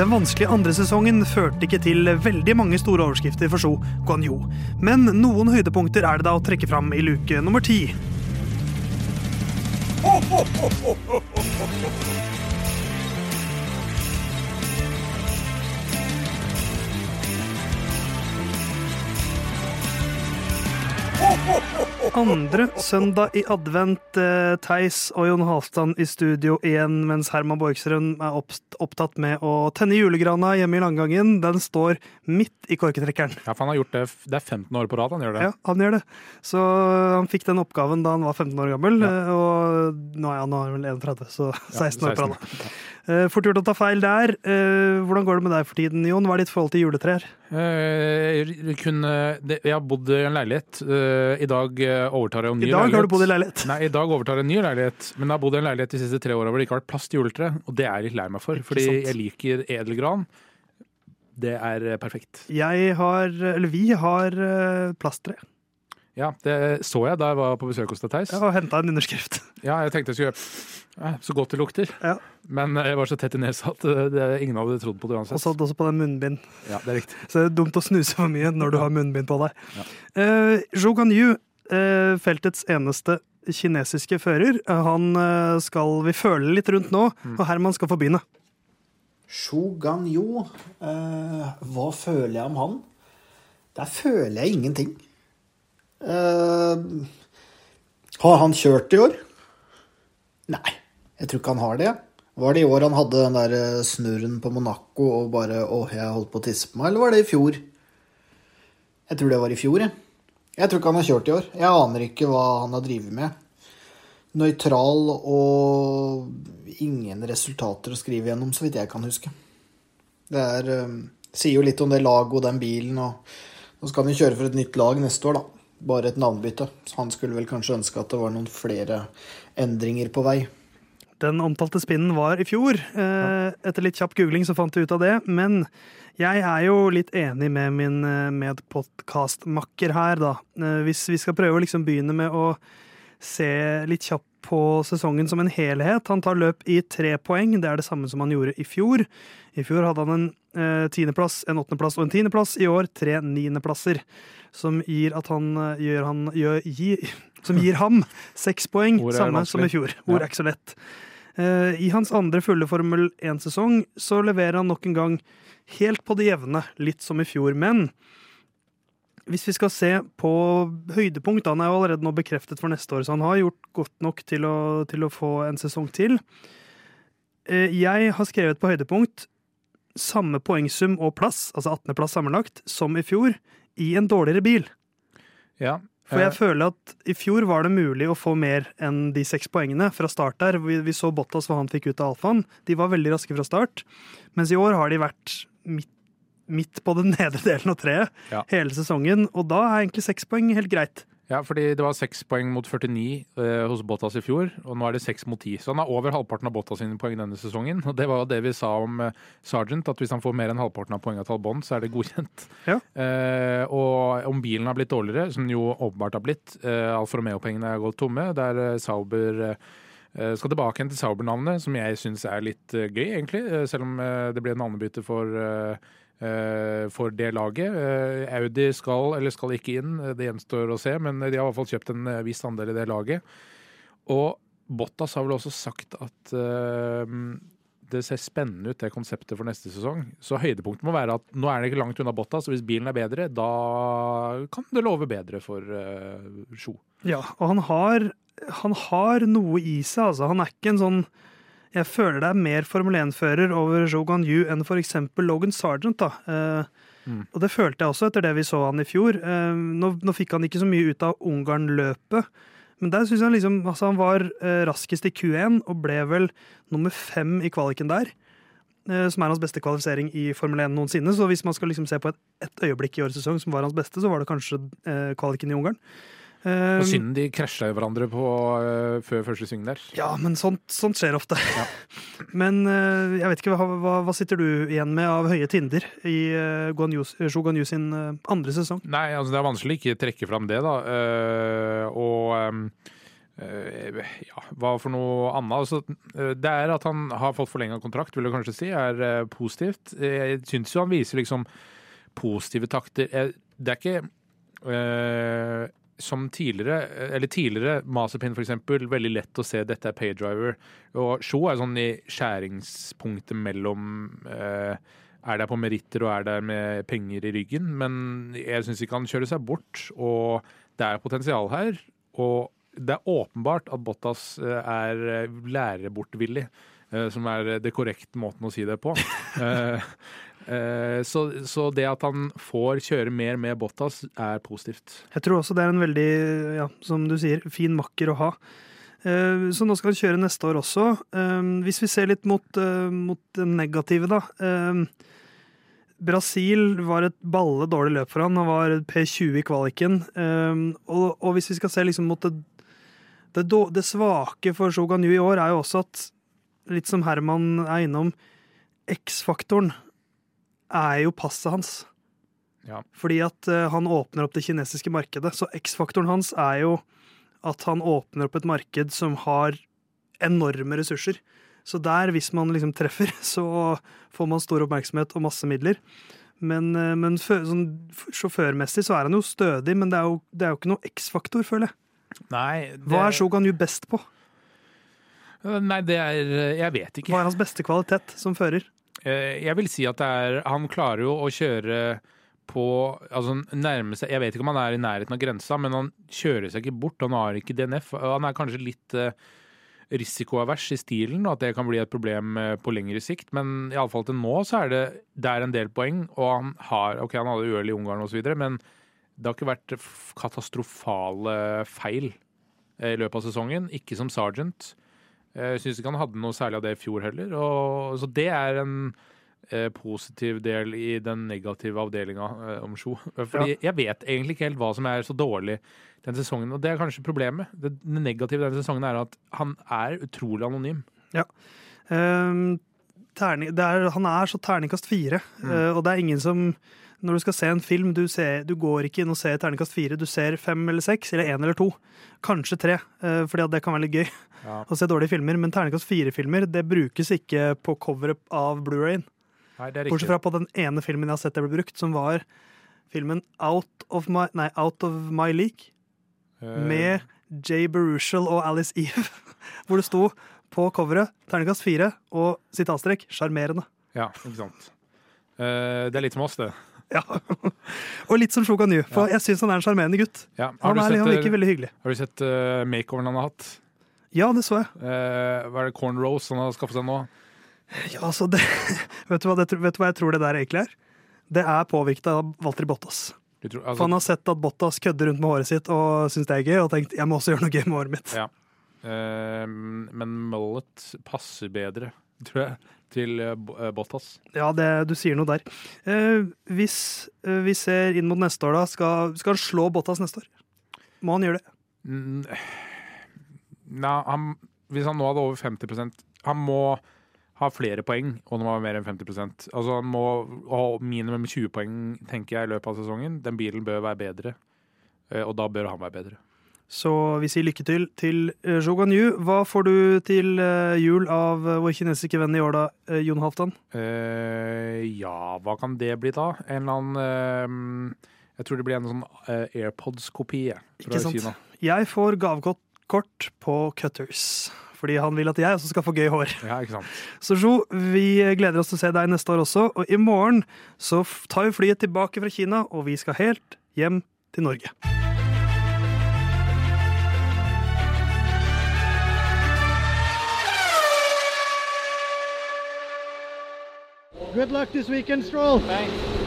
Den vanskelige andre sesongen førte ikke til veldig mange store overskrifter for Zhou Guanyu, men noen høydepunkter er det da å trekke fram i luke nummer ti. Andre søndag i advent, eh, Theis og Jon Halvdan i studio igjen, mens Herman Borgsrud er opptatt med å tenne julegrana hjemme i langgangen. Den står midt i korketrekkeren. Ja, for han har gjort det Det er 15 år på rad han gjør det. Ja, han gjør det. Så han fikk den oppgaven da han var 15 år gammel, Ja. eh, og nå er han vel 31, så 16 år på rad. 16. Eh, Fort gjort å ta feil der. Eh, Hvordan går det med deg for tiden, Jon? Hva er ditt forhold til juletrær? Eh, kunne, jeg har bodd i en leilighet. I dag overtar jeg en ny leilighet. I dag leilighet. har du bodd i leilighet. Nei, i dag overtar jeg en ny leilighet, men jeg har bodd i en leilighet de siste tre åra hvor det ikke har vært plass til juletre, og det er jeg litt lei meg for, fordi jeg liker edelgran. Det er perfekt. Jeg har, eller vi har plasttre. Ja, det så jeg da jeg var på besøk hos deg, Theis. Jeg har henta en underskrift. Ja, jeg tenkte jeg skulle ja, Så godt det lukter. Ja. Men eh, jeg var så tett i nesa at eh, det, ingen hadde trodd på det Og uansett. så også på den munnbind. Ja, det er riktig. Så det er dumt å snuse for mye når du har munnbind på deg. Uh, Zhou Ganyu, uh, feltets eneste kinesiske fører, uh, han skal vi føle litt rundt nå, og Herman skal få begynne. Shu Ganyu, eh, hva føler jeg om han? Der føler jeg ingenting. Eh, har han kjørt i år? Nei, jeg tror ikke han har det. Var det i år han hadde den der eh, snurren på Monaco og bare 'Åh, jeg holdt på å tisse på meg', eller var det i fjor? Jeg tror det var i fjor, jeg. Jeg tror ikke han har kjørt i år. Jeg aner ikke hva han har drevet med. Nøytral og ingen resultater å skrive gjennom, så vidt jeg kan huske. Det er, eh, sier jo litt om det laget og den bilen, og nå skal han jo kjøre for et nytt lag neste år, da. Bare et navnbytte. Så han skulle vel kanskje ønske at det var noen flere endringer på vei. Den omtalte spinnen var i fjor. Eh, Etter litt kjapp googling så fant jeg ut av det. Men jeg er jo litt enig med min eh, medpodkastmakker her, da. Eh, Hvis vi skal prøve å liksom begynne med å se litt kjapt på sesongen som en helhet. Han tar løp i tre poeng. Det er det samme som han gjorde i fjor. I fjor hadde han en eh, tiendeplass, en åttendeplass og en tiendeplass. I år tre niendeplasser. Som gir at han eh, gjør han gjør, gi, Som gir ham seks poeng, samme som i fjor. Ord er ikke så lett. Eh, I hans andre fulle Formel 1-sesong så leverer han nok en gang helt på det jevne, litt som i fjor. Men hvis vi skal se på høydepunkt Han er jo allerede nå bekreftet for neste år, så han har gjort godt nok til å, til å få en sesong til. Eh, Jeg har skrevet på høydepunkt samme poengsum og plass, altså 18.-plass sammenlagt, som i fjor, i en dårligere bil. Ja. For eh, jeg føler at i fjor var det mulig å få mer enn de seks poengene fra start der. Vi, vi så Bottas hva han fikk ut av alfaen. De var veldig raske fra start. Mens i år har de vært midt, midt på den nedre delen av treet Ja. hele sesongen. Og da er egentlig seks poeng helt greit. Ja, fordi det var seks poeng mot 49 eh, hos Bottas i fjor, og nå er det seks mot ti. Så han har over halvparten av Bottas sine poeng denne sesongen. Og det var jo det vi sa om eh, Sargent, at hvis han får mer enn halvparten av poengene til Albon, så er det godkjent. Ja. Eh, og om bilen har blitt dårligere, som den jo åpenbart har blitt, eh, Alfa Romeo-pengene er gått tomme, der eh, Sauber eh, skal tilbake igjen til Sauber-navnet, som jeg syns er litt eh, gøy, egentlig. eh, selv om det ble et navnebytte for for det laget. Eh, Audi skal eller skal ikke inn, eh, det gjenstår å se, men de har i hvert fall kjøpt en eh, viss andel i det laget. Og Bottas har vel også sagt at eh, det ser spennende ut, det konseptet for neste sesong. Så høydepunktet må være at nå er det ikke langt unna Bottas, og hvis bilen er bedre, da kan det love bedre for uh, Sjo. Ja, og han har, han har noe i seg, altså. Han er ikke en sånn Jeg føler det er mer Formel 1-fører over Jogan Yu enn f.eks. Logan Sargent. da. Eh, Mm. Og det følte jeg også etter det vi så han i fjor. Eh, nå, nå fikk han ikke så mye ut av Ungarn-løpet, men der syns jeg liksom, altså han var eh, raskest i Q1 og ble vel nummer fem i kvaliken der. Som er hans beste kvalifisering i Formel 1 noensinne. Så hvis man skal liksom se på et, et øyeblikk i årets sesong som var hans beste, så var det kanskje kvaliken i Ungarn. Eh, Og synd de krasja i hverandre på, uh, før første sving der. Ja, men sånt, sånt skjer ofte. men uh, jeg vet ikke, hva, hva, hva sitter du igjen med av høye tinder i uh, Zhou Guanyu sin uh, andre sesong? Nei, altså det er vanskelig ikke trekke fram det, da. Eh, og um, eh, ja, hva for noe annet? Altså, eh, det er at han har fått forlenga kontrakt, vil jeg kanskje si, er eh, positivt. Jeg syns jo han viser liksom positive takter. Det er ikke eh, som tidligere, eller tidligere for eksempel, veldig lett å se dette er paydriver. Og Shaw er sånn i skjæringspunktet mellom eh, er der på meritter og er der med penger i ryggen. Men jeg syns ikke han kjører seg bort, og det er potensial her. Og det er åpenbart at Bottas eh, er eh, lærebortvillig, eh, som er det korrekte måten å si det på. Så, så, det at han får kjøre mer med Bottas, er positivt. Jeg tror også det er en veldig, ja, som du sier, fin makker å ha. Så nå skal han kjøre neste år også. Hvis vi ser litt mot, mot det negative, da. Brasil var et balle dårlig løp for han. Han var P20 i kvaliken. Og, og, hvis vi skal se liksom mot det, det, det svake for Shogun Yu i år, er jo også at, litt som Herman er innom, X-faktoren er jo passet hans. Ja. Fordi at uh, han åpner opp det kinesiske markedet. Så X-faktoren hans er jo at han åpner opp et marked som har enorme ressurser. Så der, hvis man liksom treffer, så får man stor oppmerksomhet og masse midler. Men, eh, men sånn, sjåførmessig så er han jo stødig, men det er jo, det er jo ikke noe X-faktor, føler jeg. Nei, det... Hva er Shogun Yu best på? Eh, nei, det er Jeg vet ikke. Hva er hans beste kvalitet som fører? Eh, jeg vil si at er Han klarer jo å kjøre på Altså nærme seg Jeg vet ikke om han er i nærheten av grensa, men han kjører seg ikke bort. Han har ikke DNF. Han er kanskje litt risikoavers i stilen, og at det kan bli et problem eh, på lengre sikt. Men iallfall til nå så er det, det er en del poeng, og han har Ok, han hadde uhell i Ungarn osv., men det har ikke vært katastrofale feil eh, i løpet av sesongen. Ikke som Sergeant. Jeg syns ikke han hadde noe særlig av det i fjor heller. Og, så det er en eh, positiv del i den negative avdelinga eh, om Sjo. Fordi ja. jeg vet egentlig ikke helt hva som er så dårlig den sesongen. Og det er kanskje problemet. Det, det negative denne sesongen er at han er utrolig anonym. Ja. Um, terning, er, han er så terningkast fire, mm. uh, og det er ingen som når du skal se en film, du, ser, du går ikke inn og ser terningkast fire, du ser fem eller seks, eller én eller to. Kanskje tre, uh, fordi det kan være litt gøy ja. å se dårlige filmer. Men terningkast fire-filmer det brukes ikke på coveret av Blu-rayen. Bortsett fra på den ene filmen jeg har sett det ble brukt, som var filmen Out of My, nei, Out of my League. Eh. med Jay Berushal og Alice Eve, hvor det sto på coveret terningkast fire og sitatstrek 'sjarmerende'. Ja, ikke sant. Uh, det er litt som oss, det. Ja. og litt som Shoga New, for ja. jeg syns han er en sjarmerende gutt. Ja. Han, er, sett, han virker veldig hyggelig. Har du sett uh, makeoveren han har hatt? Ja, det så jeg. Uh, hva er det cornrows han har skaffet seg nå? Ja, altså det, vet, du hva, det, vet, du hva, jeg tror det der egentlig er? Det er påvirket av Walter Bottas. Tror, altså, For han har sett at Bottas kødder rundt med håret sitt og syns det er gøy, og tenkt jeg må også gjøre noe gøy med håret mitt. Ja. Eh, men mullet passer bedre, tror jeg, til uh, Bottas. Ja, det, du sier noe der. Eh, hvis vi ser inn mot neste år, da, skal, skal, han slå Bottas neste år? Må han gjøre det? Mm, nei, han, hvis han nå hadde over 50% Han må ha flere poeng, og den var mer enn 50% Altså Han må ha minimum 20 poeng tenker jeg, i løpet av sesongen. Den bilen bør være bedre, eh, og da bør han være bedre. Så vi sier lykke til til Jogan Zhou Yu. Hva får du til eh, jul av vår kinesiske venn i år, da, Jon Halvdan? Uh, ja, hva kan det bli, da? En eller annen uh, Jeg tror det blir en sånn uh, AirPods-kopi fra Kina. Jeg får gavekort på Cutters fordi han vil at jeg også skal få gøy hår. Ja, ikke sant. Så Jo, vi gleder oss til å se deg neste år også, og i morgen så tar vi flyet tilbake fra Kina, og vi skal helt hjem til Norge. Good luck this weekend, Stroll. Thanks.